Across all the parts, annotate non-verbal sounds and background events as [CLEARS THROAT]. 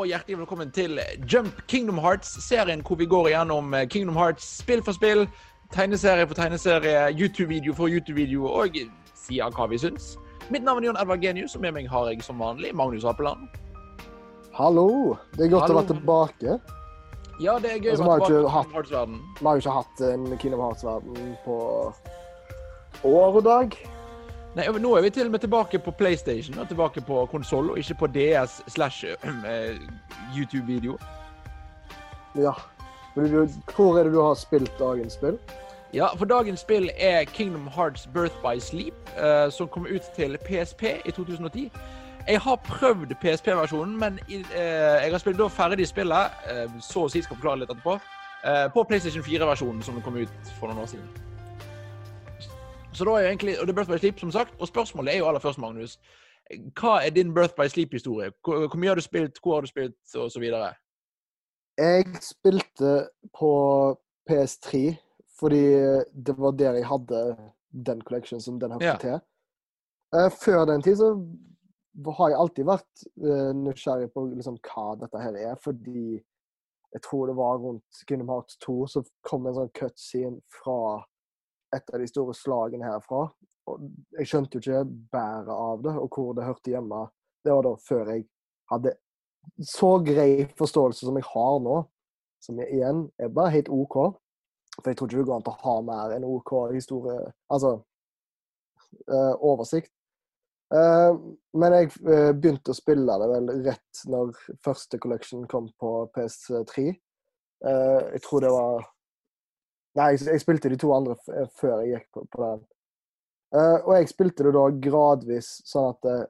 og hjertelig velkommen til Jump Kingdom Hearts-serien hvor vi går igjennom eh, Kingdom Hearts spill for spill, tegneserie for tegneserie, YouTube-video for YouTube-video og sier hva vi syns. Mitt navn er Jon Edvard Genius, og med meg har jeg som vanlig Magnus Apeland. Hallo! Det er godt Hallo. å være tilbake. Ja, det er gøy å være tilbake i Kingdom Hearts-verden. Vi har jo ikke hatt en Kingdom Hearts-verden på år og dag. Nei, Nå er vi til og med tilbake på PlayStation og tilbake på konsoll, og ikke på DS slash [CLEARS THROAT] eh, YouTube-video. Ja. Hvor er det du har spilt dagens spill? Ja, for dagens spill er Kingdom Hearts Birth by Sleep, eh, som kom ut til PSP i 2010. Jeg har prøvd PSP-versjonen, men i, eh, jeg har spilt da ferdig spillet, eh, så å si skal forklare litt etterpå, eh, på PlayStation 4-versjonen som kom ut for noen år siden. Så da er jo egentlig, og det er Birth by Sleep, som sagt, og spørsmålet er jo aller først, Magnus. Hva er din Birth by Sleep-historie? Hvor, hvor mye har du spilt, hvor har du spilt, videre? Jeg spilte på PS3 fordi det var der jeg hadde den collection som den hørte Ja. til. Eh, Før den tid så har jeg alltid vært eh, nysgjerrig på liksom, hva dette her er, fordi jeg tror det var rundt Kingdom Hearts 2 så kom en sånn cutscene fra et av de store slagene herfra. Og jeg skjønte jo ikke bæret av det, og hvor det hørte hjemme. Det var da før jeg hadde så grei forståelse som jeg har nå, som jeg igjen er bare helt OK. For jeg tror ikke det går an å ha mer enn OK historie Altså øh, oversikt. Uh, men jeg uh, begynte å spille det vel rett når første collection kom på PS3. Uh, jeg tror det var Nei, jeg, jeg spilte de to andre eh, før jeg gikk på, på den. Uh, og jeg spilte det da gradvis sånn at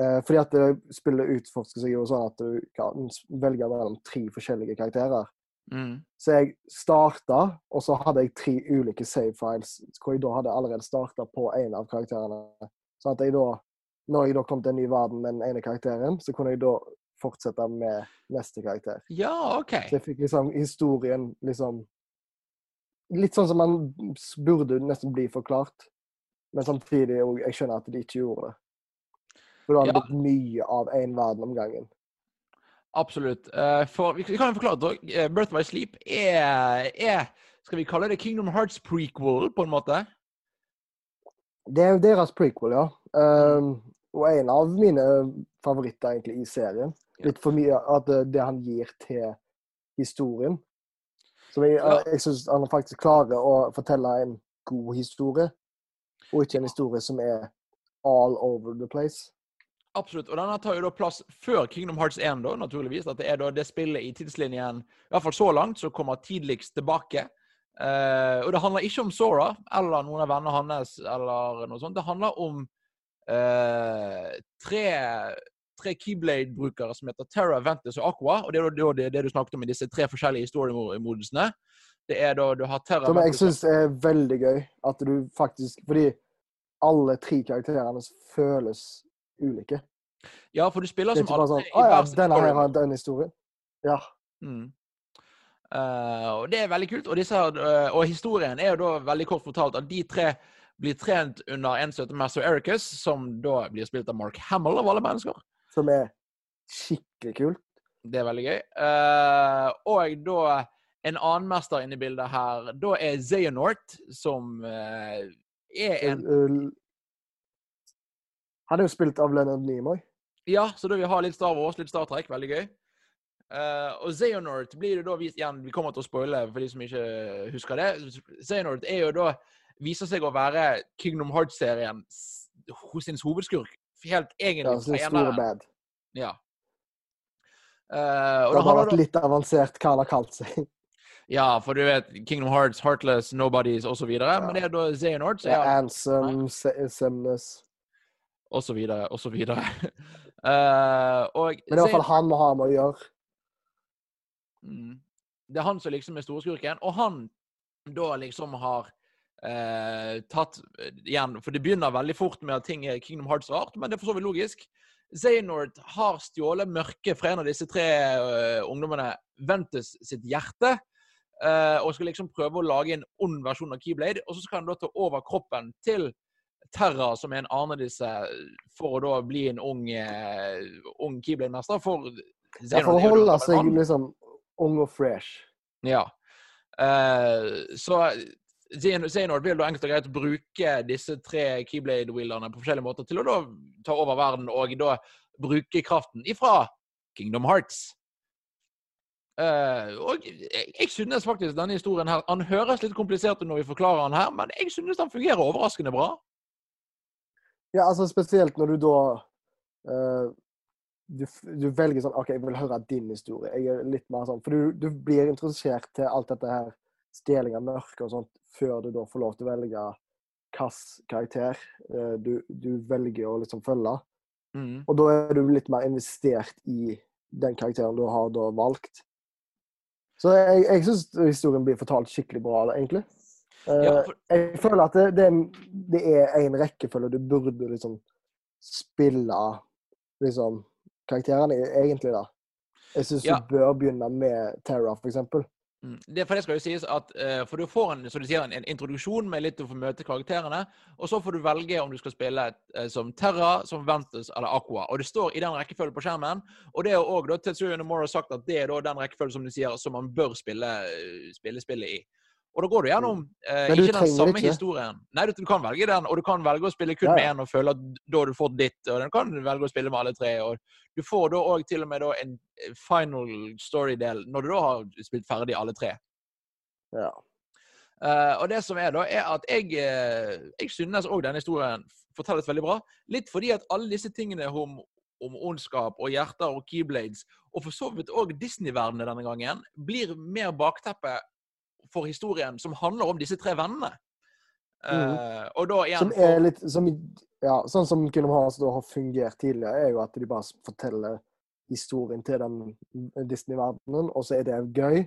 Eh, fordi at det spillet utforsker seg jo sånn at du kan velge mellom tre forskjellige karakterer. Mm. Så jeg starta, og så hadde jeg tre ulike save files hvor jeg da hadde allerede starta på en av karakterene. Sånn at jeg da, når jeg da kom til en ny verden med den ene karakteren, så kunne jeg da fortsette med neste karakter. Ja, OK. Så jeg fikk liksom historien liksom Litt sånn som man burde nesten bli forklart. Men samtidig òg jeg skjønner at de ikke gjorde det. For da har det blitt mye av én verden om gangen. Absolutt. Eh, for, vi kan jo forklare det òg. Birth by Sleep er, er Skal vi kalle det Kingdom Hearts prequel, på en måte? Det er jo deres prequel, ja. Um, og en av mine favoritter egentlig i serien. Litt for mye av det, det han gir til historien. Så jeg, Ja. jeg syns han faktisk klarer å fortelle en god historie, og ikke en historie som er all over the place. Absolutt. Og denne tar jo da plass før Kingdom Hearts 1, da, naturligvis. At det er da det spillet i tidslinjen, i hvert fall så langt, som kommer tidligst tilbake. Eh, og det handler ikke om Sora eller noen av vennene hans eller noe sånt. Det handler om eh, tre, tre Keyblade-brukere som heter Terra, Ventus og Aqua. Og det er da det, det du snakket om i disse tre forskjellige historiemodusene. Det er da du har Terra, Som jeg syns er veldig gøy. At du faktisk Fordi alle tre karakterene føles ulike. Ja, for du spiller er som alle sånn i Å ja, hver denne her har den historien. Ja. Mm. Uh, og Det er veldig kult. Og, disse, eh, og historien er jo da veldig kort fortalt at de tre blir trent under en som heter Master Ericus, som da blir spilt av Mark Hamill av alle mennesker. Som er skikkelig kult. Det er veldig gøy. Uh, og da en annen mester inne i bildet her, da er Xehanort, som uh, er en Uh, Han er jo spilt av Leonard Nimoy. Ja, så da vi har litt Star Wars, litt Star Trek. Veldig gøy. Uh, og Xehanort blir det da vist igjen Vi kommer til å spoile for de som ikke husker det. Xehanort er jo da viser seg å være Kingdom Hearts-serien hos sin hovedskurk. Helt egentlig Ja, store bad. Ja. Uh, og Det har vært litt avansert hva han har kalt seg. Ja, for du vet Kingdom Hearts, Heartless, Nobodies osv. Ja. Men det er da Xehanort, Ja, er Ansem, Se- Semnes og og så videre. [LAUGHS] Eh, og Men det er i hvert fall han vi har med å gjøre. Mm. Det er han som liksom er storskurken, og han da liksom har eh, tatt eh, igjen For det begynner veldig fort med at ting er Kingdom Hearts-rart, men det er for så vidt logisk. Zaynord har stjålet mørket fra en av disse tre uh, ungdommene, Ventus sitt hjerte, uh, og skal liksom prøve å lage en ond versjon av Keyblade. Og så skal han da ta over kroppen til Terra, som er en annen av disse, for å da bli en ung, uh, ung Keyblade-mester. For Ja, for å holde seg liksom ung og fresh. Ja. Så Xehanort vil da enkelt og greit bruke disse tre Keyblade-wheelerne på forskjellige måter til å da ta over verden og da bruke kraften ifra Kingdom Hearts. Uh, og jeg, jeg, synes faktisk denne historien her Han høres litt komplisert ut når vi forklarer den her, men jeg synes den fungerer overraskende bra. Ja, altså spesielt når du da uh, du, du, velger sånn OK, jeg vil høre din historie. Jeg er litt mer sånn, For du, du blir introdusert til alt dette her, stjeling av mørke og sånt, før du da får lov til å velge hvilken karakter uh, du, du, velger å liksom følge. Mm. Og da er du litt mer investert i den karakteren du har da valgt. Så jeg, jeg syns historien blir fortalt skikkelig bra, egentlig. Ja, for... Jeg føler at det, det, det er en rekkefølge du burde liksom spille liksom karakterene, egentlig, da. Jeg syns ja. du bør begynne med Terra, for eksempel. Mm. Det, for det skal jo sies at uh, For du får en, så du sier, en, en, introduksjon med litt å få møte karakterene. Og så får du velge om du skal spille uh, som Terra, som Ventus eller Aqua. Og det står i den rekkefølgen på skjermen. Og det er òg Tetsuya Nomura sagt at det er den rekkefølgen som de sier som man bør spille, uh, spille spillet i. Og da går du gjennom eh, ikke den samme ikke. historien. Nei, du, du, kan velge den, og du kan velge å spille kun ja. med én og føle at da har du fått ditt. Og du kan velge å spille med alle tre. og Du får da òg til og med en eh, final story-del når du da har spilt ferdig alle tre. Ja. Uh, og det som er da, er at jeg, uh, jeg synes òg denne historien fortelles veldig bra. Litt fordi at alle disse tingene om, om ondskap og hjerter og keyblades, og for så vidt òg Disney-verdenen denne gangen, blir mer bakteppe for historien som handler om disse tre vennene. Mm. Uh, og da igjen Som er litt som, ja, Sånn som Kingdom Hearts da har fungert tidligere, er jo at de bare forteller historien til den Disney-verdenen, og så er det gøy.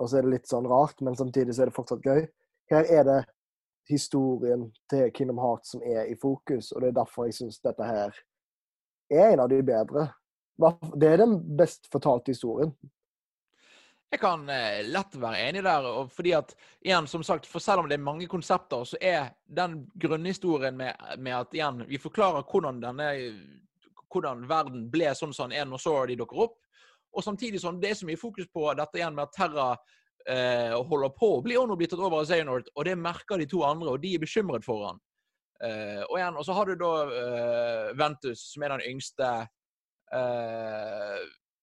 Og så er det litt sånn rart, men samtidig så er det fortsatt gøy. Her er det historien til Kingdom Hearts som er i fokus, og det er derfor jeg syns dette her er en av de bedre. Det er den best fortalte historien. Jeg kan eh, lett være enig der. og fordi at, igjen, som sagt, for Selv om det er mange konsepter, så er den grunnhistorien med, med at igjen, vi forklarer hvordan, denne, hvordan verden ble sånn som den er når så de dukker opp. Og samtidig sånn, det er så mye fokus på dette igjen med at Terra eh, holder på å bli tatt over av Xehanort, og det merker de to andre, og de er bekymret for han. Eh, og igjen, og så har du da eh, Ventus, som er den yngste. Eh,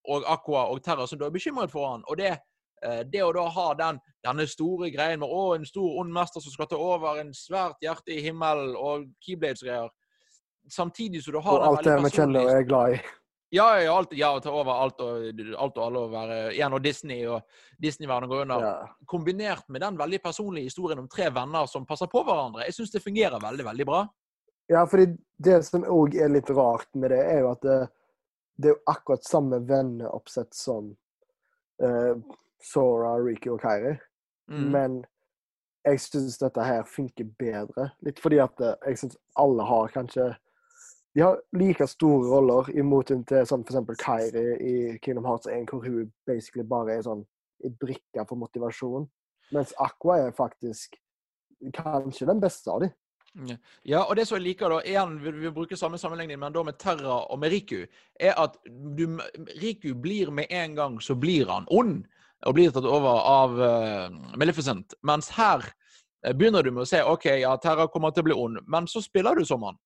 og Aqua og Terra som da er bekymret for han. Og det, eh, det å da ha den, denne store greien med å, en stor ond mester som skal ta over, en svært hjerte i himmelen og Keyblades-greier Samtidig som du har Og alt det vi kjenner og er glad i. Ja, ja, alt, ja, ta over alt og, alt og alle å være igjen, og Disney og Disney-verdenen går under. Ja. Kombinert med den veldig personlige historien om tre venner som passer på hverandre. Jeg syns det fungerer veldig, veldig bra. Ja, fordi det som òg er litt rart med det, er jo at det, er jo akkurat samme venneoppsett som uh, Sora, Riku og Kairi. Mm. Men jeg syns dette her funker bedre. Litt fordi at uh, jeg syns alle har kanskje De har like store roller, i motsetning til sånn f.eks. Kairi i Kingdom Hearts 1, hvor hun basically bare er sånn i brikka for motivasjon. Mens Aqua er faktisk kanskje den beste av dem. Ja, og det som jeg liker, da, igjen, vi, vi bruker samme sammenligning, men da med Terra og med Riku, er at du, Riku blir med en gang så blir han ond, og blir tatt over av uh, Maleficent. Mens her uh, begynner du med å se OK, ja, Terra kommer til å bli ond, men så spiller du som han.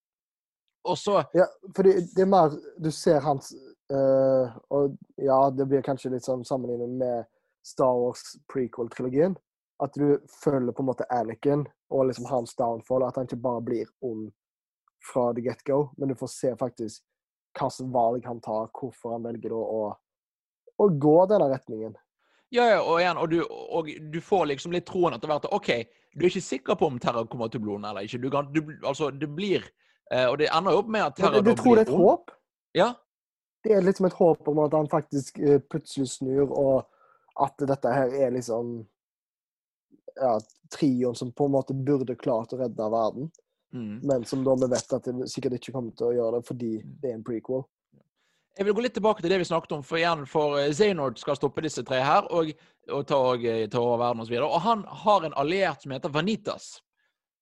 Og så Ja, for det, er mer Du ser hans uh, Og ja, det blir kanskje litt sånn sammenlignet med Star Wars prequel-trilogien at du følger på en måte Anakin og liksom hans downfall. At han ikke bare blir ond fra the get-go, men du får se faktisk hvilke valg han tar, hvorfor han velger å, å gå denne retningen. Ja, ja, og igjen, og du, og du får liksom litt troen etter hvert. OK, du er ikke sikker på om Terra kommer til blodet eller ikke. Du, kan, du, altså, det blir eh, Og det ender jo opp med at Terra blir du, du tror det er et ond. håp? Ja. Det er liksom et håp om at han faktisk uh, plutselig snur, og at dette her er liksom ja, trioen som på en måte burde klart å redde verden. Mm. Men som da vi vet at de sikkert ikke kommer til å gjøre det fordi mm. det er en prequel. Jeg vil gå litt tilbake til det vi snakket om. For igjen, for eh, Zaynord skal stoppe disse tre her og, og ta, eh, ta, over verden osv. Og, og han har en alliert som heter Vanitas.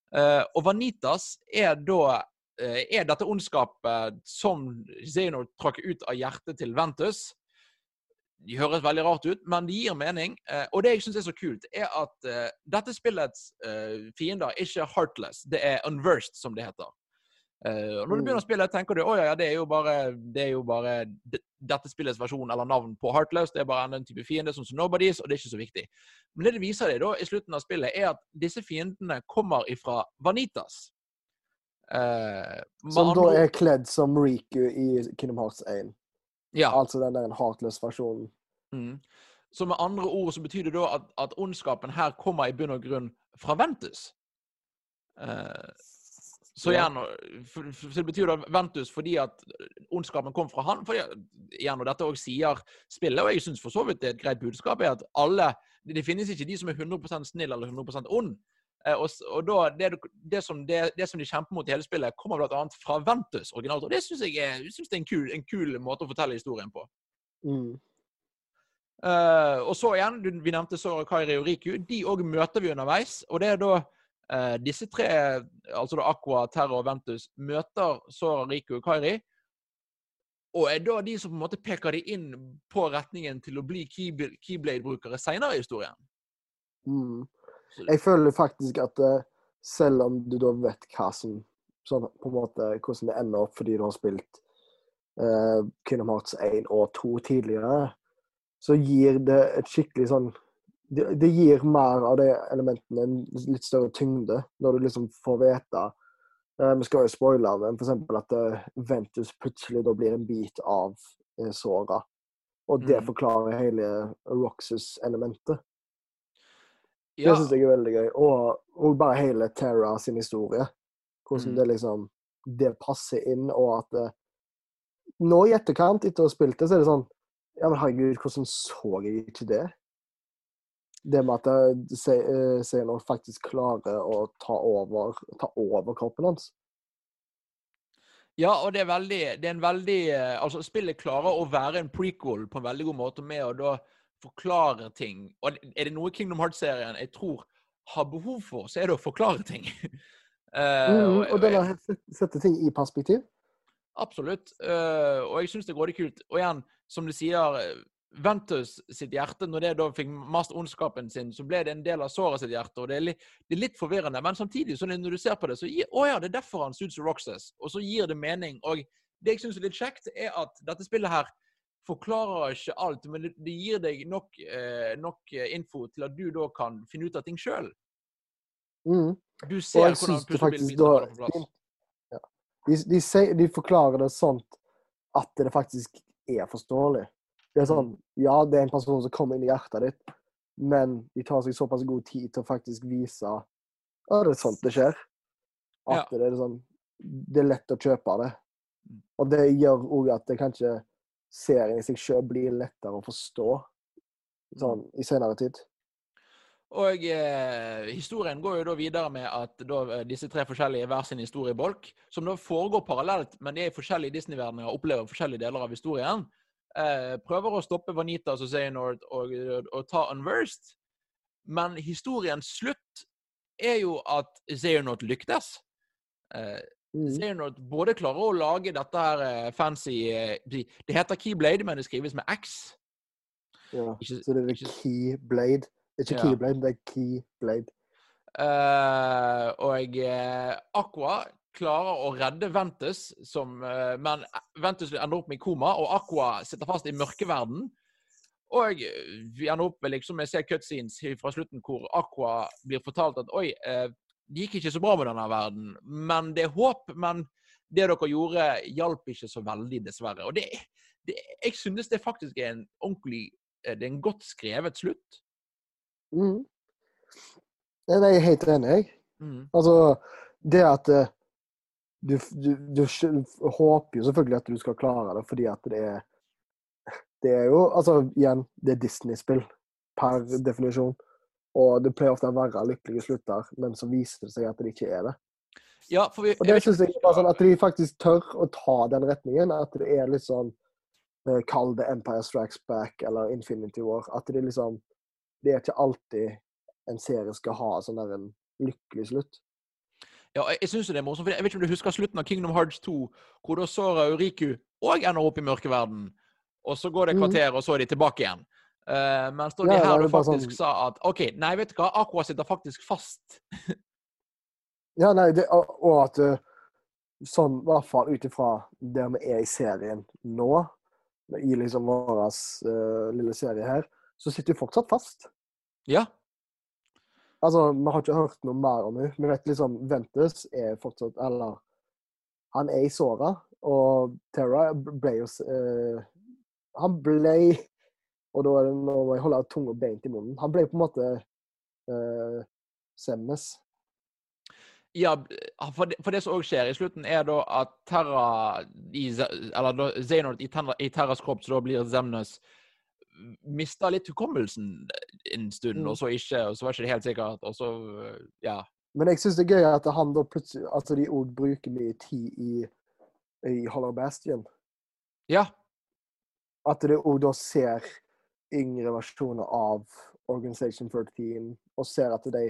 Uh, og Vanitas er da er dette ondskapet som Zaynord trakk ut av hjertet til Ventus. De høres veldig rart ut, men de gir mening. Eh, og det jeg syns er så kult, er at uh, dette spillets uh, fiender er ikke Heartless, det er Unversed, som det heter. Uh, når du begynner å spille, tenker du at ja, det er jo bare, det er jo bare dette spillets versjon eller navn på Heartless. Det er bare en type fiende som Nobodies, og det er ikke så viktig. Men det det viser deg da i slutten av spillet, er at disse fiendene kommer ifra Vanitas. som da er kledd som Riku i Kingdom Hearts 1. Ja. Altså den der heartless-versjonen. Mm. Så med andre ord så betyr det da at, at ondskapen her kommer i bunn og grunn fra Ventus. Eh, så igjen, for, for, det betyr da Ventus fordi at ondskapen kom fra han. fordi igjen, og Dette også sier spillet, og jeg syns for så vidt det er et greit budskap, er at alle Det finnes ikke de som er 100 snill eller 100 ond. Uh, og, og da, det, det, som, det, det, som de kjemper mot i hele spillet, kommer bl.a. fra Ventus originalt. Og det syns jeg er, synes det er en, kul, en kul måte å fortelle historien på. Mm. Uh, og så igjen, vi nevnte Sora, Kairi og Riku. De òg møter vi underveis. Og det er da uh, disse tre, altså da Aqua, Terra og Ventus, møter Sora, Riku og Kairi. Og er da de som på en måte peker de inn på retningen til å bli Keyblade-brukere seinere i historien. Mm. Jeg føler faktisk at uh, selv om du da vet hva som sånn, på en måte, hvordan det ender opp fordi du har spilt uh, Kingdom Hearts 1 og 2 tidligere, så gir det et skikkelig sånn det, det, gir mer av de elementene en litt større tyngde, når du liksom får vite uh, Vi skal jo spoile, men f.eks. at uh, Ventus plutselig da blir en bit av uh, Sora. Og det mm. forklarer hele Roxas-elementet. Ja. Det syns jeg er veldig gøy. Og, og, bare hele Terra sin historie. Hvordan mm. det liksom Det passer inn, og at det, Nå i etterkant, etter å ha spilt det, så er det sånn ja, men herregud, hvordan så jeg ikke det? Det med at Xehanort eh, faktisk klarer å ta over, ta over kroppen hans. Ja, og det er veldig det er en veldig, eh, altså Spillet klarer å være en prequel på en veldig god måte med å da forklare ting. Og er det noe Kingdom Hearts-serien jeg tror har behov for, så er det å forklare ting. uh, [LAUGHS] mm, og den har sette ting i perspektiv? Absolutt. Uh, og jeg syns det er grådig kult. Og igjen, som du sier, Ventus sitt hjerte, når det da fikk mast ondskapen sin, så ble det en del av såret sitt hjerte. og Det er litt, det er litt forvirrende, men samtidig, så når du ser på det, så gir, å ja, det er derfor han suits Roxas. Og så gir det mening. Og det jeg syns er litt kjekt, er at dette spillet her forklarer ikke alt, men det, det gir deg nok, eh, nok, info til at du da kan finne ut av ting sjøl. Mm. Du ser hvordan puslebildet faller på plass. Ja. De, de, de, forklarer det sånn at det faktisk er forståelig. Det er sånn, Ja, det er en person som kommer inn i hjertet ditt, men de tar seg såpass god tid til å faktisk vise at det er sånt det skjer. At ja. det er sånn Det er lett å kjøpe det. Mm. Og det gjør òg at det kanskje serien i seg sjøl blir lettere å forstå sånn i senere tid. Og eh, Historien går jo da videre med at da, eh, disse tre forskjellige hver sin historiebolk, som da foregår parallelt, men de er i forskjellige Disney-verdener og opplever forskjellige deler av historien, eh, prøver å stoppe Vanitas og Zaynord og, og, og, ta Unversed. Men historiens slutt er jo at Zaynord lyktes. Eh, mm. Xehanort både klarer å lage dette her eh, fancy eh, Det heter Keyblade, men det skrives med X. Ja, ikke, så det er ikke, Keyblade. Ikke ja. Keyblade, det er Keyblade. Uh, og uh, Aqua klarer å redde Ventus, som, uh, men Ventus ender opp med koma, og Aqua sitter fast i mørkeverden. Og vi ender opp med liksom, jeg ser cutscenes fra slutten hvor Aqua blir fortalt at oi, det gikk ikke så bra med denne verden, men det er håp. Men det dere gjorde, hjalp ikke så veldig, dessverre. Og det, det, jeg synes det faktisk er en ordentlig det er en godt skrevet slutt. Mm. Det er jeg helt enig jeg. Mm. Altså, det at eh, du, du, du, håper jo selvfølgelig at du skal klare det, fordi at det er Det er jo Altså, igjen, det er Disney-spill per definisjon. Og det pleier ofte å være lykkelige slutter, men så viser det seg at det ikke er det. Ja, vi, og det syns jeg bare sånn at de faktisk tør å ta den retningen. At det er litt sånn eh, Kall det Empire Strikes Back eller Infinity War. At det liksom det er ikke alltid en serie skal ha sånn der en lykkelig slutt. Ja, jeg synes det er morsomt, for jeg vet ikke om du husker slutten av Kingdom Hearts 2, hvor da Sora og Uriku òg ender opp i mørkeverden. og så går det et Mhm. kvarter, og så er de tilbake igjen. Eh, mens Ja, er her og faktisk sånn- sa at OK, nei, vet du hva, Aqua sitter faktisk fast. Ja, nei, det, og, og at eh, sånn, i hvert fall ut ifra der vi er i serien nå, i liksom vår uh, lille serie her, så sitter vi fortsatt fast. Ja. Altså, vi har ikke hørt noe mer om henne. Vi vet liksom Ventus er fortsatt Eller han er i såra, og Terra ble jo eh, Han ble Og da er det, nå må jeg holde tunga beint i munnen. Han ble på en måte uh, Semmes. Ja, for det, for det som òg skjer i slutten, er da at Terra i, Eller da Zaynord i, i Terras kropp, så da blir Zemnes Mista litt hukommelsen en stund, Mm. og så ikke, og så var ikke det helt sikkert, og så Ja. Men jeg syns det er gøy at han da plutselig At de òg bruker mye tid i, i Hollow Bastion. Ja. At det òg da ser yngre versjoner av Organization 13, og ser at de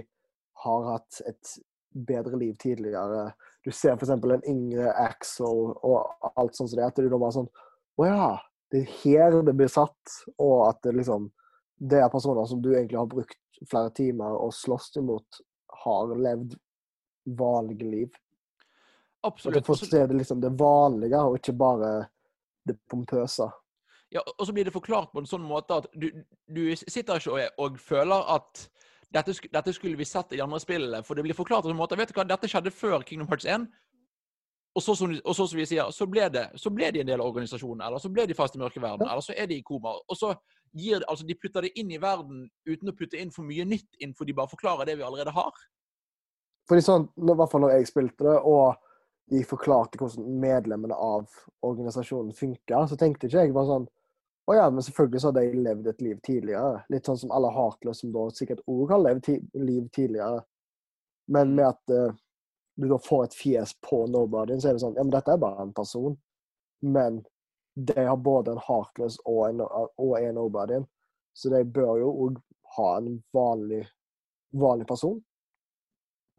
har hatt et bedre liv tidligere. Du ser f.eks. en yngre Axel og alt sånt som det. At du da bare sånn Å ja, det er her det blir satt. Og at det liksom Det er personer som du egentlig har brukt flere timer og slåss imot, har levd vanlige liv. Og du får se det liksom det vanlige, og ikke bare det pompøse. Ja, og så blir det forklart på en sånn måte at du, du sitter ikke og, og føler at dette, dette skulle vi sett i de andre spillene. For det blir forklart på en måte Vet du hva, dette skjedde før Kingdom Hearts 1. Og så, som, og så som vi sier, så ble, det, så ble de en del av organisasjonen. Eller så ble de fast i mørke verden, Eller så er de i koma. Og så gir altså de putter det inn i verden uten å putte inn for mye nytt inn, for de bare forklarer det vi allerede har. Fordi sånn, I hvert fall når jeg spilte det, og de forklarte hvordan medlemmene av organisasjonen funka, så tenkte ikke jeg bare sånn Å ja, men selvfølgelig så har de levd et liv tidligere. Litt sånn som alle Heartless, som da sikkert òg har levd ti liv tidligere. Men med at uh, du da får et fjes på nobodyen, så er det sånn Ja, men dette er bare en person. Men de har både en hakløs og en, og en nobodyen. Så de bør jo òg ha en vanlig, vanlig person.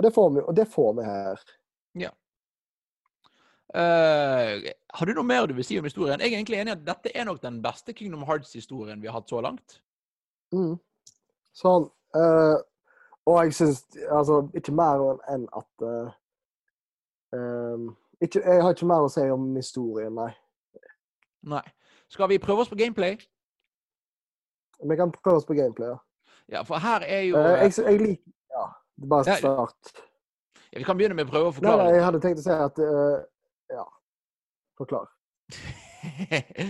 Og det får vi, det får vi her. Eh, har du noe mer du vil si om historien? Jeg er egentlig enig i at dette er nok den beste Kingdom Hearts-historien vi har hatt så langt. Mm. Sånn. Uh, og jeg syns Altså, ikke mer enn at uh, um, ikke, Jeg har ikke mer å si om historien, nei. Nei. Skal vi prøve oss på gameplay? Vi kan prøve oss på gameplay. Ja. Ja, for her er jo jeg, jeg liker Ja, det bare start. ja, Vi kan begynne med å prøve å forklare nei, nei, jeg hadde tenkt å si at Ja. Forklar. [LAUGHS]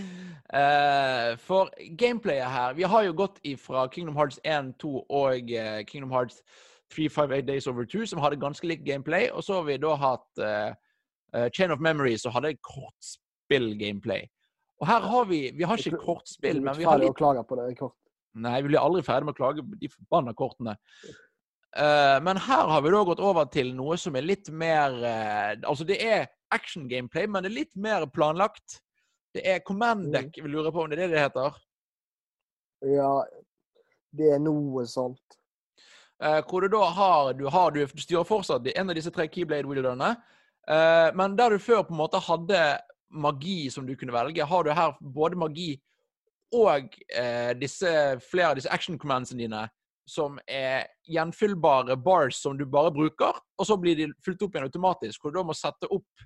Eh, for gameplayet her Vi har jo gått ifra Kingdom Hearts 1, 2 og eh, Kingdom Hearts 3, 5, 8 Days Over 2, som hadde ganske likt gameplay. Og så har vi da hatt eh, Chain of Memories, som hadde kortspill-gameplay. Og her har vi Vi har ikke kortspill, men vi har litt. Nei, vi blir aldri ferdig med å klage på de forbanna kortene. Eh, men her har vi da gått over til noe som er litt mer eh, Altså, det er action gameplay, men det er litt mer planlagt. Det er command Mm. deck, vi lurer på om det er det det heter. Ja, det er noe sånt. Eh, hvor du da har Du, har, du styrer fortsatt en av disse tre keyblade wielderne. Eh, men der du før på en måte hadde magi som du kunne velge, har du her både magi og disse, flere av disse action commandsene dine, som er gjenfyllbare bars som du bare bruker, og så blir de fylt opp igjen automatisk. Hvor du da må sette opp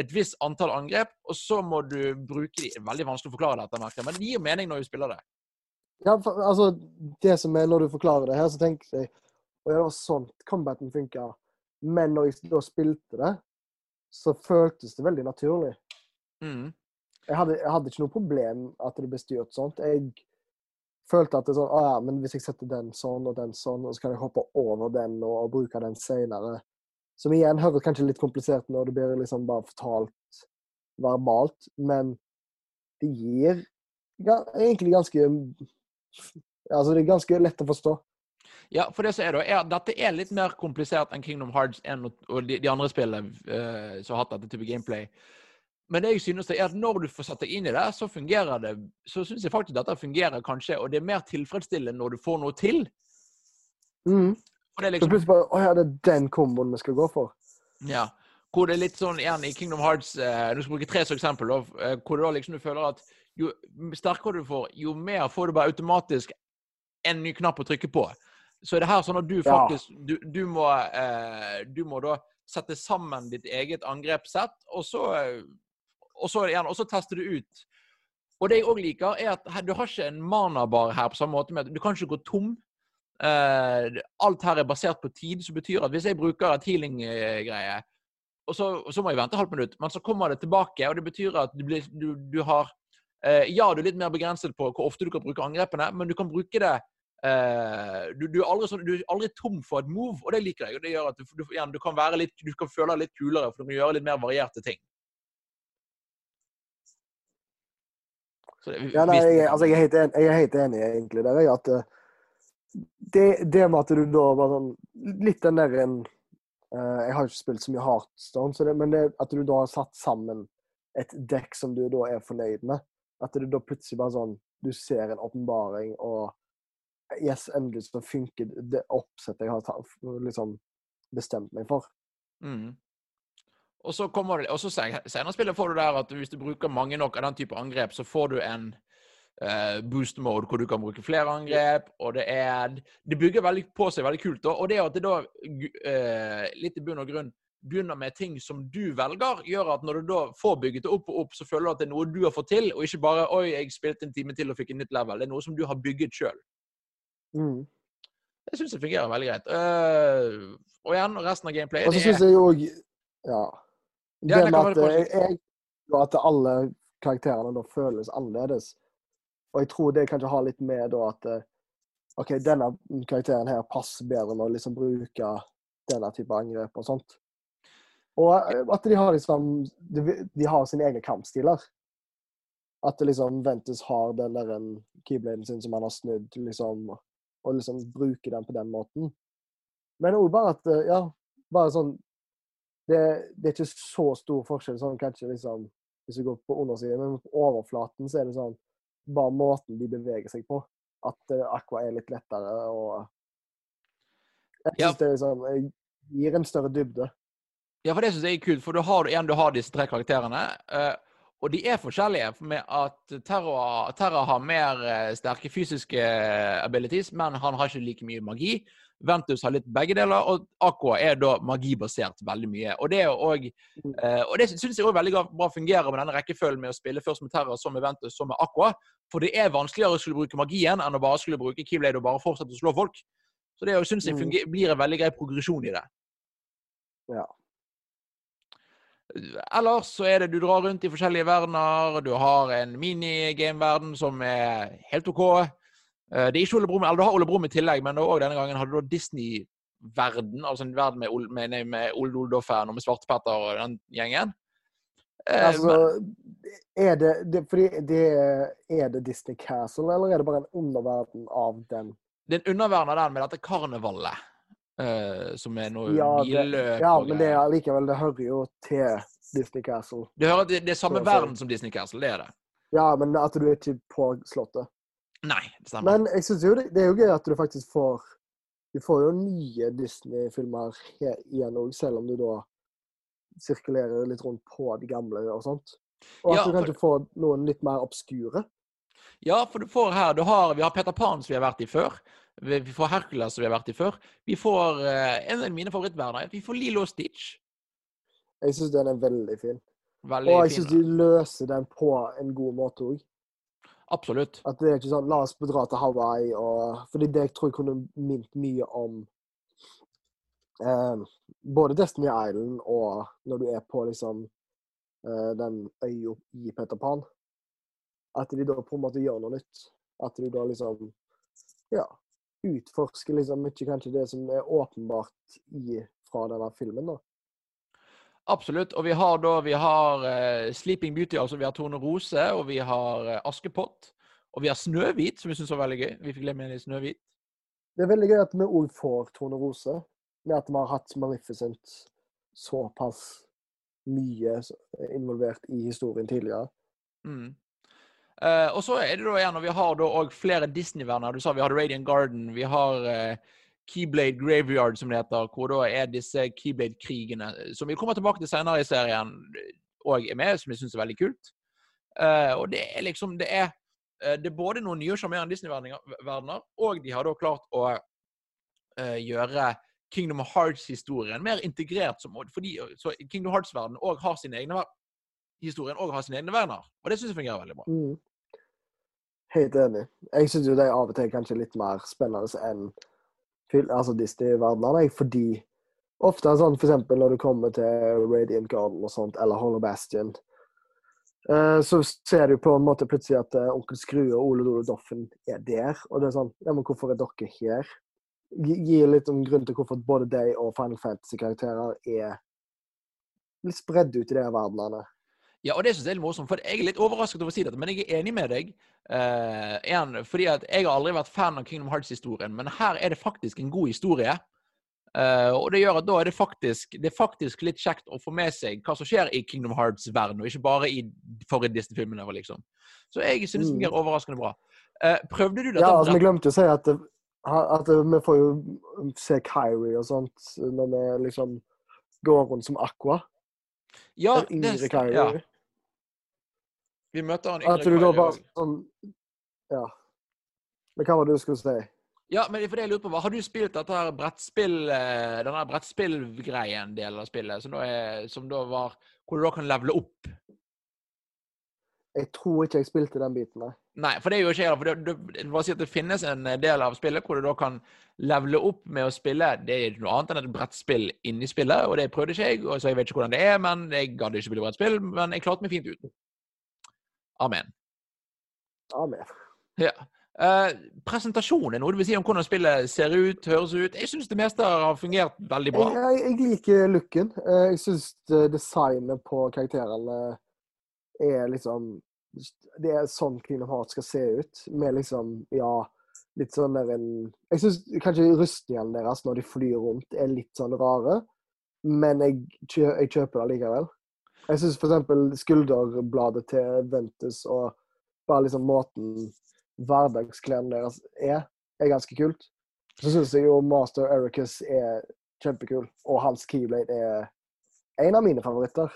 et visst antall angrep, og så må du bruke de. Det veldig vanskelig å forklare dette, merker men det gir mening når du spiller det. Ja, for, altså, det som er Når du forklarer det her, så tenker jeg Å ja, det var sånn combaten funka. Men når jeg da spilte det, så føltes det veldig naturlig. Mm. Jeg hadde, jeg hadde ikke noe problem at det ble styrt sånt. Jeg følte at det er sånn ah, ja, men hvis jeg setter den sånn og den sånn, og så kan jeg hoppe over den og, og bruke den seinere. Som igjen høres kanskje litt komplisert når det blir liksom bare fortalt verbalt, men det gir egentlig ganske Altså, det er ganske lett å forstå. Ja, for det som er da, er dette er litt mer komplisert enn Kingdom Hearts 1 og, og de, de andre spillene uh, som har hatt dette type gameplay. Men det jeg synes det er at når du får satt deg inn i det, så fungerer det Så syns jeg faktisk dette fungerer kanskje, og det er mer tilfredsstillende når du får noe til. Mm. For det er Så liksom plutselig bare Å ja, det er den komboen vi skal gå for. Ja. hvor det er litt sånn igjen i Kingdom Hearts eh, Du skal bruke tre som eksempel, eh, hvor du da liksom du føler at jo sterkere du får, jo mer får du bare automatisk en ny knapp å trykke på. Så er det her sånn at du Ja. faktisk du, du, må, eh, du må da sette sammen ditt eget angrepssett, og så, eh, og så, igjen, og så tester du ut. Og det jeg òg liker, er at du har ikke en manabar her på samme måte. med at Du kan ikke gå tom. Eh, alt her er basert på tid, som betyr at hvis jeg bruker et healing-greie, og så, så må jeg vente et halvt minutt, men så kommer det tilbake, og det betyr at du, blir, du, du har eh, Ja, du er litt mer begrenset på hvor ofte du kan bruke angrepene, men du kan bruke det Uh, du, du, er aldri sånn, du er aldri tom for et move, og det liker jeg. og Det gjør at du, du, igjen, kan være litt, du kan føle deg litt kulere, for du kan gjøre litt mer varierte ting. Det, Ja, nei, jeg, altså, jeg, er helt enig, jeg er helt enig egentlig der. jeg, At eh, det, det med at du da var sånn Litt den der en uh, Jeg har ikke spilt så mye Heartstone, så det, men det, at du da har satt sammen et dekk som du da er fornøyd med. At du da plutselig bare sånn Du ser en åpenbaring, og Yes, endelig så funker det oppsettet jeg har liksom bestemt meg for. Mm. Og så kommer det, og så sen- senere spillet får du der at hvis du bruker mange nok av den type angrep, så får du en uh, boost mode hvor du kan bruke flere angrep, og det er Det bygger veldig på seg veldig kult. da, Og det at det da eh, litt i bunn og grunn begynner med ting som du velger, gjør at når du da får bygget det opp og opp, så føler du at det er noe du har fått til, og ikke bare 'oi, jeg spilte en time til og fikk en nytt level'. Det er noe som du har bygget sjøl. Mm. Det syns jeg fungerer veldig greit. Uh, og igjen, resten av gameplayet Og så det syns jeg òg Ja. Ja, Det med at jeg, jeg, at alle karakterene da føles annerledes. Og jeg tror det kanskje har litt med da at eh, OK, denne karakteren her passer bedre med å liksom bruke denne type angrep og sånt. Og eh, at de har liksom De, de har sine egne kampstiler. At det liksom Ventus har den der keybladen sin som han har snudd, liksom, og liksom bruker den på den måten. Men òg bare at eh, Ja, bare sånn det, det er ikke så stor forskjell sånn kanskje liksom hvis du går på undersiden, men på overflaten så er det sånn bare måten de beveger seg på. At uh, Aqua er litt lettere og Jeg Ja. det er sånn gir en større dybde. Ja, for det syns jeg er kult. For du har, igjen, du har disse tre karakterene. eh, og de er forskjellige med at Terra, Terra har mer eh, sterke fysiske eh, abilities, men han har ikke like mye magi. Ventus har litt begge deler, og Aqua er da magibasert veldig mye. Og det også, eh, og det syns jeg òg veldig bra- bra fungerer med denne rekkefølgen med å spille først med Terra, så med Ventus, så med Aqua. For det er vanskeligere å skulle bruke magien enn å bare skulle bruke Keyblade og bare fortsette å slå folk. Så det syns jeg Mm. blir en veldig grei progresjon i det. Ja. Ellers så er det du drar rundt i forskjellige verdener. Du har en minigame-verden som er helt OK. Eh, Det er ikke Ole Brumm, eller du har Ole Brumm i tillegg, men også denne gangen har du Disney-verden. Altså en verden med, med, med Ole Oldoffen og med Svartepetter og den gjengen. Eh, Altså, er det, det Fordi det er det Disney Castle, eller er det bare en underverden av den? det er en underverden av den med dette karnevalet. Eh, som er noe Ja, billøp ja men det er likevel, Det hører jo til Disney Castle. Det, hører, det, det er samme verden som Disney Castle, det er det. Ja, men at du er ikke på Slottet. Nei, det stemmer. Men jeg synes jo det, det er jo gøy at du faktisk får Du får jo nye Disney-filmer igjen òg, selv om du da sirkulerer litt rundt på de gamle og sånt. Og at Ja, du for- kanskje får noen litt mer obskure. Ja, for du får her du har, Vi har Peter Pan, som vi har vært i før. Vi får Hercules, som vi har vært i før. Vi får eh, En av mine favorittverdener. Vi får Lilo Stitch. Jeg syns den er veldig fin. Veldig Og jeg syns de løser den på en god måte òg. Absolutt. At det er ikke sånn La oss dra til Hawaii og Fordi det jeg tror jeg kunne minnet mye om eh, både Destiny Island og når du er på liksom eh, den øya i Peter Pan. At de da på en måte gjør noe nytt. At du da liksom Ja. Utforsker liksom mye kanskje det som er åpenbart i, fra denne filmen, da. Absolutt. Og vi har da vi har uh, Sleeping Beauty, altså vi har Tone Rose, og vi har uh, Askepott. Og vi har Snøhvit, som vi syns var veldig gøy. Vi fikk glemme i Snøhvit. Det er veldig gøy at vi òg får Tone Rose, med at vi har hatt Maleficent såpass mye involvert i historien tidligere. Mm. Eh, og så er det da igjen, og vi har da òg flere Disney-verdener. Du sa vi hadde Radiant Garden, vi har uh, Keyblade Graveyard, som det heter, hvor da er disse Keyblade-krigene, som vi kommer tilbake til senere i serien, og er med, som jeg syns er veldig kult. Uh, og det er liksom Det er, uh, det er både noen nye og sjarmerende Disney-verdener, og de har da klart å uh, gjøre Kingdom Hearts-historien mer integrert. Som, fordi Kingdom Hearts-verdenen òg har sine egne historien og har sine egne verdener. Og det syns jeg fungerer veldig bra. Mm. Helt enig. Jeg syns jo er av og til kanskje litt mer spennende enn altså Disney-verdenene, fordi ofte sånn eksempel når du kommer til Radiant Garden og sånt, eller Hollow Bastion, uh, så ser du på en måte plutselig at uh, onkel Skrue og Ole Dole Doffen er der. Og det er sånn Ja, men hvorfor er dere her? Gir litt om grunn til hvorfor både de og Final Fantasy-karakterer er litt spredd ut i de verdenene. Ja, og det syns jeg er litt morsomt, for jeg er litt overrasket over å si dette, men jeg er enig med deg. Uh, en, fordi at Jeg har aldri vært fan av Kingdom Hearts-historien, men her er det faktisk en god historie. Uh, og det gjør at da er det faktisk, det er faktisk litt kjekt å få med seg hva som skjer i Kingdom Hearts-verden, og ikke bare i forrige Disney-filmene. liksom. Så jeg synes det fungerer overraskende bra. Uh, prøvde du dette? Ja, altså, vi glemte å si at, at vi får jo se Kyrie og sånt når vi liksom går rundt som Aqua. Ja, det, ja. Vi møter han yngre At du da bare sånn Ja. Men hva var det du skulle si? Ja, men for det jeg lurer på, Har du spilt dette her brettspill, eh, denne brettspillgreien del av spillet, som da, er, som da var Hvor du da kan levele opp? Jeg tror ikke jeg spilte den biten, nei. Nei, for det er jo ikke for det, det, bare si at det finnes en del av spillet hvor du da kan levele opp med å spille Det er noe annet enn et brettspill inni spillet, og det prøvde ikke jeg, så jeg vet ikke hvordan det er. Men jeg gadd ikke spille brettspill, men jeg klarte meg fint uten. Amen. Amen. Ja. Uh, presentasjon er noe du vil si om hvordan spillet ser ut, høres ut? Jeg syns det meste har fungert veldig bra. Jeg, jeg, liker looken. Uh, jeg syns designet på karakterene er liksom Det er sånn Kingdom Hearts skal se ut. Med liksom, ja Litt sånn der en Jeg syns kanskje rustningene deres når de flyr rundt, er litt sånn rare. Men jeg, jeg kjøper det likevel. Jeg syns f.eks. skulderbladet til Ventus og bare liksom måten hverdagsklærne deres er, er ganske kult. Så syns jeg jo Master Ericus er kjempekul, og hans Keyblade er en av mine favoritter.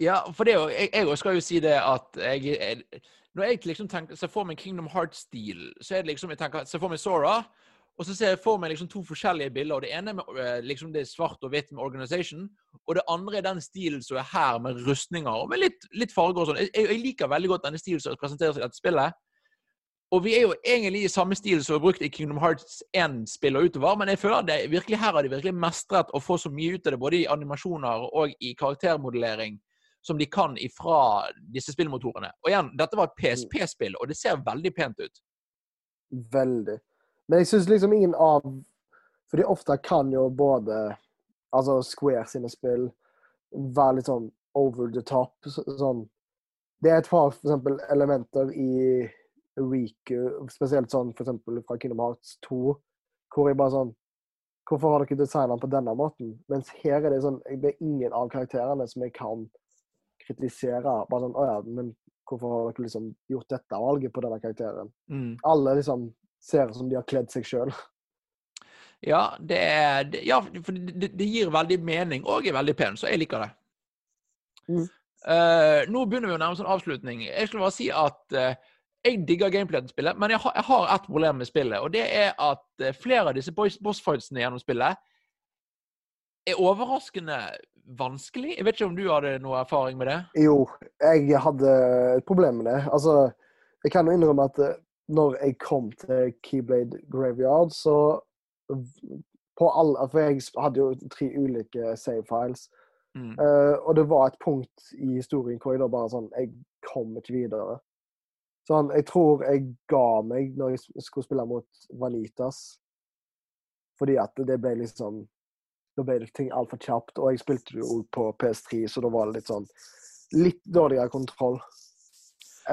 Ja, for det, jeg, òg skal jo si det at jeg, jeg Når jeg liksom tenker, ser for meg Kingdom Heart-stil, så er det liksom jeg tenker, ser for meg Sora, og så ser jeg for meg liksom to forskjellige bilder. og Det ene med eh, liksom det svart og hvitt med Organization. Og det andre er den stilen som er her, med rustninger og med litt, litt farger og sånn. Jeg, jeg, liker veldig godt denne stilen som presenteres i dette spillet. Og vi er jo egentlig i samme stil som er brukt i Kingdom Hearts 1-spill og utover, men jeg føler det virkelig her har de virkelig mestret å få så mye ut av det, både i animasjoner og i karaktermodellering, som de kan ifra disse spillmotorene. Og igjen, dette var et PSP-spill, og det ser veldig pent ut. Veldig. Men jeg syns liksom ingen av Fordi ofte kan jo både altså Square sine spill være litt sånn over the top. Sånn Det er et par for eksempel, elementer i Riku, spesielt sånn for eksempel fra Kingdom Hearts 2, hvor jeg bare sånn Hvorfor har dere designet den på denne måten? Mens her er det sånn Det er ingen av karakterene som jeg kan kritisere. Bare sånn Å ja, men hvorfor har dere liksom gjort dette valget på denne karakteren? Mm. Alle liksom ser ut som de har kledd seg sjøl. Ja, det, er, ja, for det, det, gir veldig mening og er veldig pen, så jeg liker det. Mm. Uh, nå begynner vi å nærme oss en avslutning. Jeg skulle bare si at uh, jeg digger gameplayet til spillet, men jeg har, jeg har ett problem med spillet. Og det er at uh, flere av disse bossfightsene gjennom spillet er overraskende vanskelig. Jeg vet ikke om du hadde noe erfaring med det? Jo, jeg hadde et problem med det. Altså, jeg kan jo innrømme at når jeg kom til Keyblade Graveyard, så på alle, For jeg hadde jo tre ulike save files. Mm. Uh, og det var et punkt i historien hvor jeg da bare sånn Jeg kom ikke videre. Sånn, jeg tror jeg ga meg når jeg skulle spille mot Vanitas. Fordi at det ble liksom Da ble det ting altfor kjapt. Og jeg spilte jo på PS3, så da var det litt sånn Litt dårligere kontroll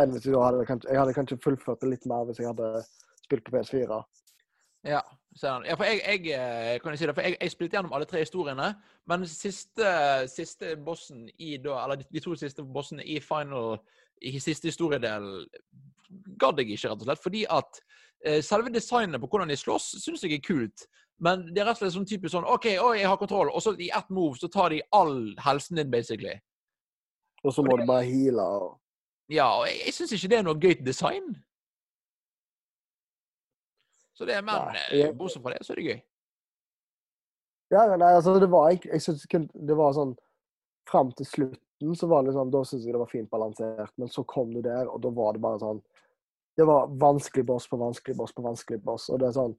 enn hvis jeg hadde, jeg hadde kanskje fullført det litt mer hvis jeg hadde spilt på PS4. Ja, ja for jeg, jeg, kan jeg si det, for jeg, jeg, spilte gjennom alle tre historiene, men siste, siste bossen i da, eller de to siste bossene i final, i siste historiedel, gadd jeg ikke, rett og slett. Fordi at eh, selve designet på hvordan de slåss, syns jeg er kult. Men det er rett og slett sånn typisk sånn OK, oi, jeg har kontroll, og så i ett move så tar de all helsen din, basically. Og så må du bare heale og Ja, og jeg, jeg syns ikke det er noe gøy design. Så det, Men mer eh, jeg- bortsett fra det, så er det gøy. Ja, nei, altså, det var ikke Jeg syns det var sånn Fram til slutten så var det sånn Da syns jeg det var fint balansert, men så kom du der, og da var det bare sånn Det var vanskelig boss på vanskelig boss på vanskelig boss, og det er sånn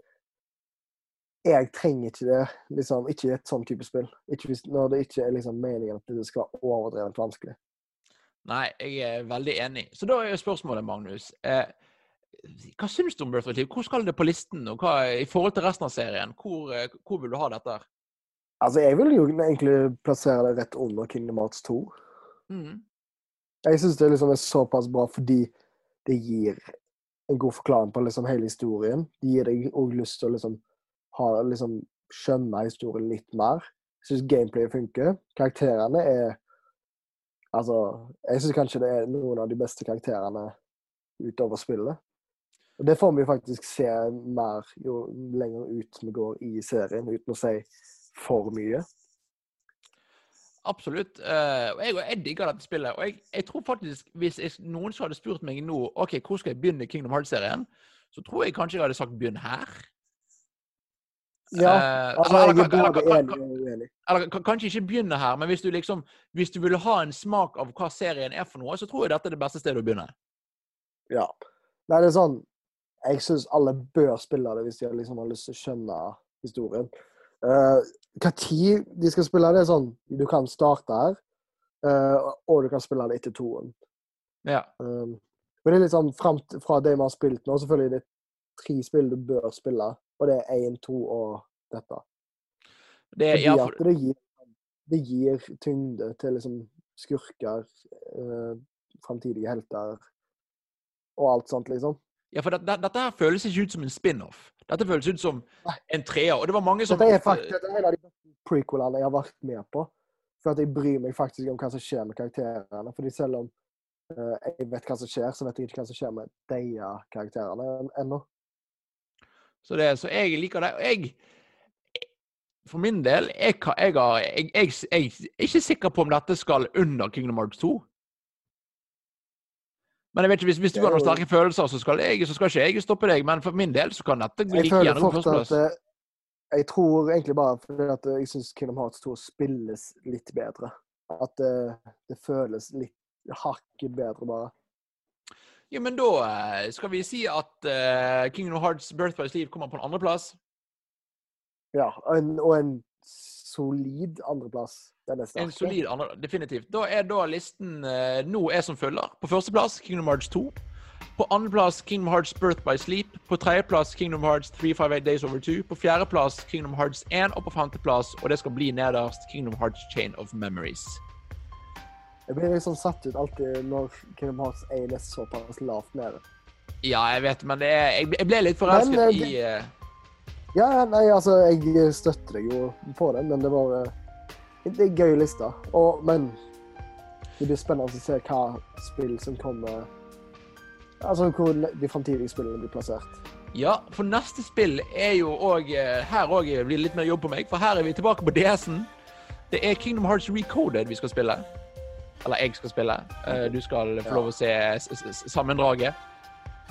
Jeg trenger ikke det, liksom. Ikke i et sånn type spill. Ikke hvis, når det ikke er liksom meningen at det skal være overdrevent vanskelig. Nei, jeg er veldig enig. Så da er spørsmålet, Magnus eh, Hva syns du om Birth Liv? Hvor skal det på listen? Og hva, I forhold til resten av serien, hvor, eh, hvor vil du ha dette? Altså, jeg vil jo egentlig plassere det rett under Kingdom Hearts 2. Mm. Jeg syns det liksom er såpass bra fordi det gir en god forklaring på liksom hele historien. Det gir deg òg lyst til å liksom ha, liksom, skjønne historien litt mer. Jeg syns gameplayet funker. Karakterene er Altså, jeg syns kanskje det er noen av de beste karakterene utover spillet. Og det får vi faktisk se mer jo lenger ut vi går i serien, uten å si for mye. Absolutt. Eh, og jeg, jeg digger dette spillet. Og jeg, jeg tror faktisk, hvis jeg, noen som hadde spurt meg nå ok, hvor skal jeg begynne Kingdom Hearts-serien, så tror jeg kanskje jeg hadde sagt begynn her. Ja, Eh, altså, eller- jeg er både eller- enig og uenig. kanskje ikke begynne her, men hvis du liksom hvis du vil ha en smak av hva serien er for noe, så tror jeg dette er det beste stedet å begynne. Ja. Nei, det er sånn Jeg syns alle bør spille det hvis de liksom har lyst til å skjønne historien. Uh, hva tid de skal spille det, er sånn Du kan starte her, uh, og du kan spille det etter toen. Ja. Um, men det er litt sånn fram fra det vi har spilt nå, selvfølgelig det er tre spill du bør spille. Og det er én, to og dette. Det, Fordi ja, for, at det gir, det gir tyngde til liksom skurker, eh, framtidige helter og alt sånt, liksom. ja, for det, det, dette her føles ikke ut som en spin-off. Dette føles ut som en treer. Og det var mange som Dette er faktisk er en av de prequelene jeg har vært med på. For at jeg bryr meg faktisk om hva som skjer med karakterene. Fordi selv om uh, jeg vet hva som skjer, så vet jeg ikke hva som skjer med de karakterene en- ennå. Så, det, så jeg liker det. Og jeg For min del jeg, jeg, jeg, jeg, er ikke sikker på om dette skal under Kingdom Hearts 2. Men jeg vet ikke, hvis, hvis du har noen sterke følelser, så skal, så skal ikke jeg stoppe deg. Men for min del så kan dette bli like gjerne førsteplass. eh, Jeg tror egentlig bare fordi at eh, jeg syns Kingdom Hearts 2 spilles litt bedre. At det, det føles litt hakket bedre, bare. Ja, men da eh, skal vi si at eh, Kingdom Hearts Birth by Sleep kommer på en andreplass. Ja, og en, og en solid andreplass. Den er sterk. En solid andre, definitivt. Da er da listen uh, nå er som følger. På førsteplass Kingdom Hearts 2. På andreplass Kingdom Hearts Birth by Sleep. På tredjeplass Kingdom Hearts 358 Days Over 2. På fjerdeplass Kingdom Hearts 1. Og på femteplass, og det skal bli nederst, Kingdom Hearts Chain of Memories. Jeg blir liksom satt ut alltid når Kingdom Hearts 1 er såpass lavt nede. Ja, jeg vet, men det er, jeg, ble litt forelsket eh, i uh... Ja, nei, altså, jeg støtter deg jo på den, men det var eh, Det er gøy liste. Og, men det blir spennende å se hva spill som kommer Altså hvor de framtidige spillene blir plassert. Ja, for neste spill er jo òg Her òg blir det litt mer jobb på meg, for her er vi tilbake på DS-en. Det er Kingdom Hearts Recoded vi skal spille. Eller jeg skal spille. Eh, Du skal få lov å se sammendraget.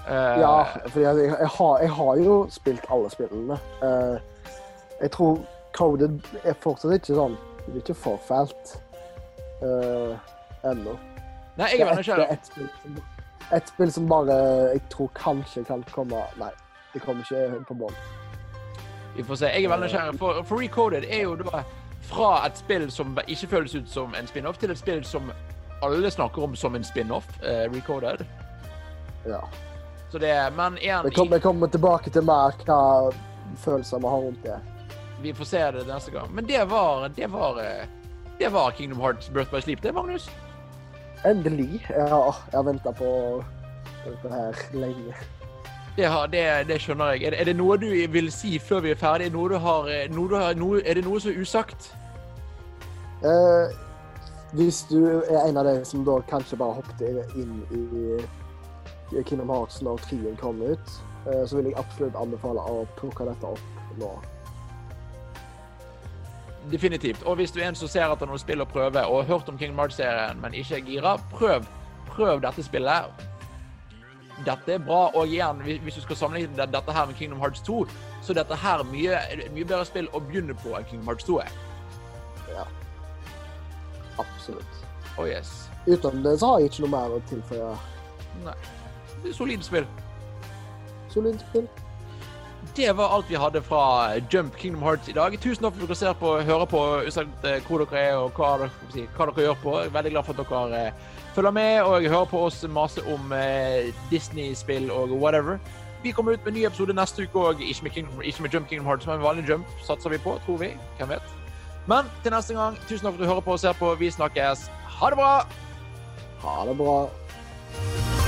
Eh, Ja, for jeg, jeg, har, jeg har jo spilt alle spillene. Eh, jeg tror Coded er fortsatt ikke sånn Det blir ikke for fælt uh, ennå. Nei, jeg er ett det nysgjerrig. spill, som- ett spill som bare jeg tror kanskje kan komme Nei, det kommer ikke på bånn. Vi får se. Jeg er veldig nysgjerrig. For, for Recoded er jo da fra et spill som ikke føles ut som en spin-off, til et spill som alle snakker om som en spin-off. uh, Recoded. Ja. Så det er Men igjen, Vi kommer, kommer tilbake til mer hva følelser vi har rundt det. vi får se det neste gang. Men det var Det var, eh, det var Kingdom Hearts Birth by Sleep, det, Magnus. Endelig. Ja, jeg har venta på dette her lenge. Det, har, det, det skjønner jeg. Er det, er det noe du vil si før vi er ferdig? Noe du har, eh, noe du har noe, er det noe som er usagt? Eh, hvis du er en av de som da kanskje bare hoppet inn i, Kingdom Hearts når trien kom ut, eh, så vil jeg absolutt anbefale å plukke dette opp nå. Definitivt. Og hvis du er en som ser etter noen spill å prøve, og har hørt om Kingdom Hearts-serien, men ikke er gira, prøv. Prøv dette spillet. Dette er bra. Og igjen, hvis du skal sammenligne dette her med Kingdom Hearts 2, så dette her mye, mye bedre spill å begynne på enn Kingdom Hearts 2 er. Absolutt. Oh yes. Utenom det så har jeg ikke noe mer å tilføye. Nei. Det er solid spill. Solid spill. Det var alt vi hadde fra Jump Kingdom Hearts i dag. Tusen takk for at dere ser på hører på, uansett eh, hvor dere er og hva dere, hva dere gjør på. Jeg er veldig glad for at dere eh, følger med og hører på oss mase om eh, Disney-spill og whatever. Vi kommer ut med en ny episode neste uke òg, ikke, ikke, med Jump Kingdom Hearts, men vanlig Jump, satser vi på, tror vi. Hvem vet. Men til neste gang, tusen takk for at du hører på og ser på. Vi snakkes. Ha det bra! Ha det bra.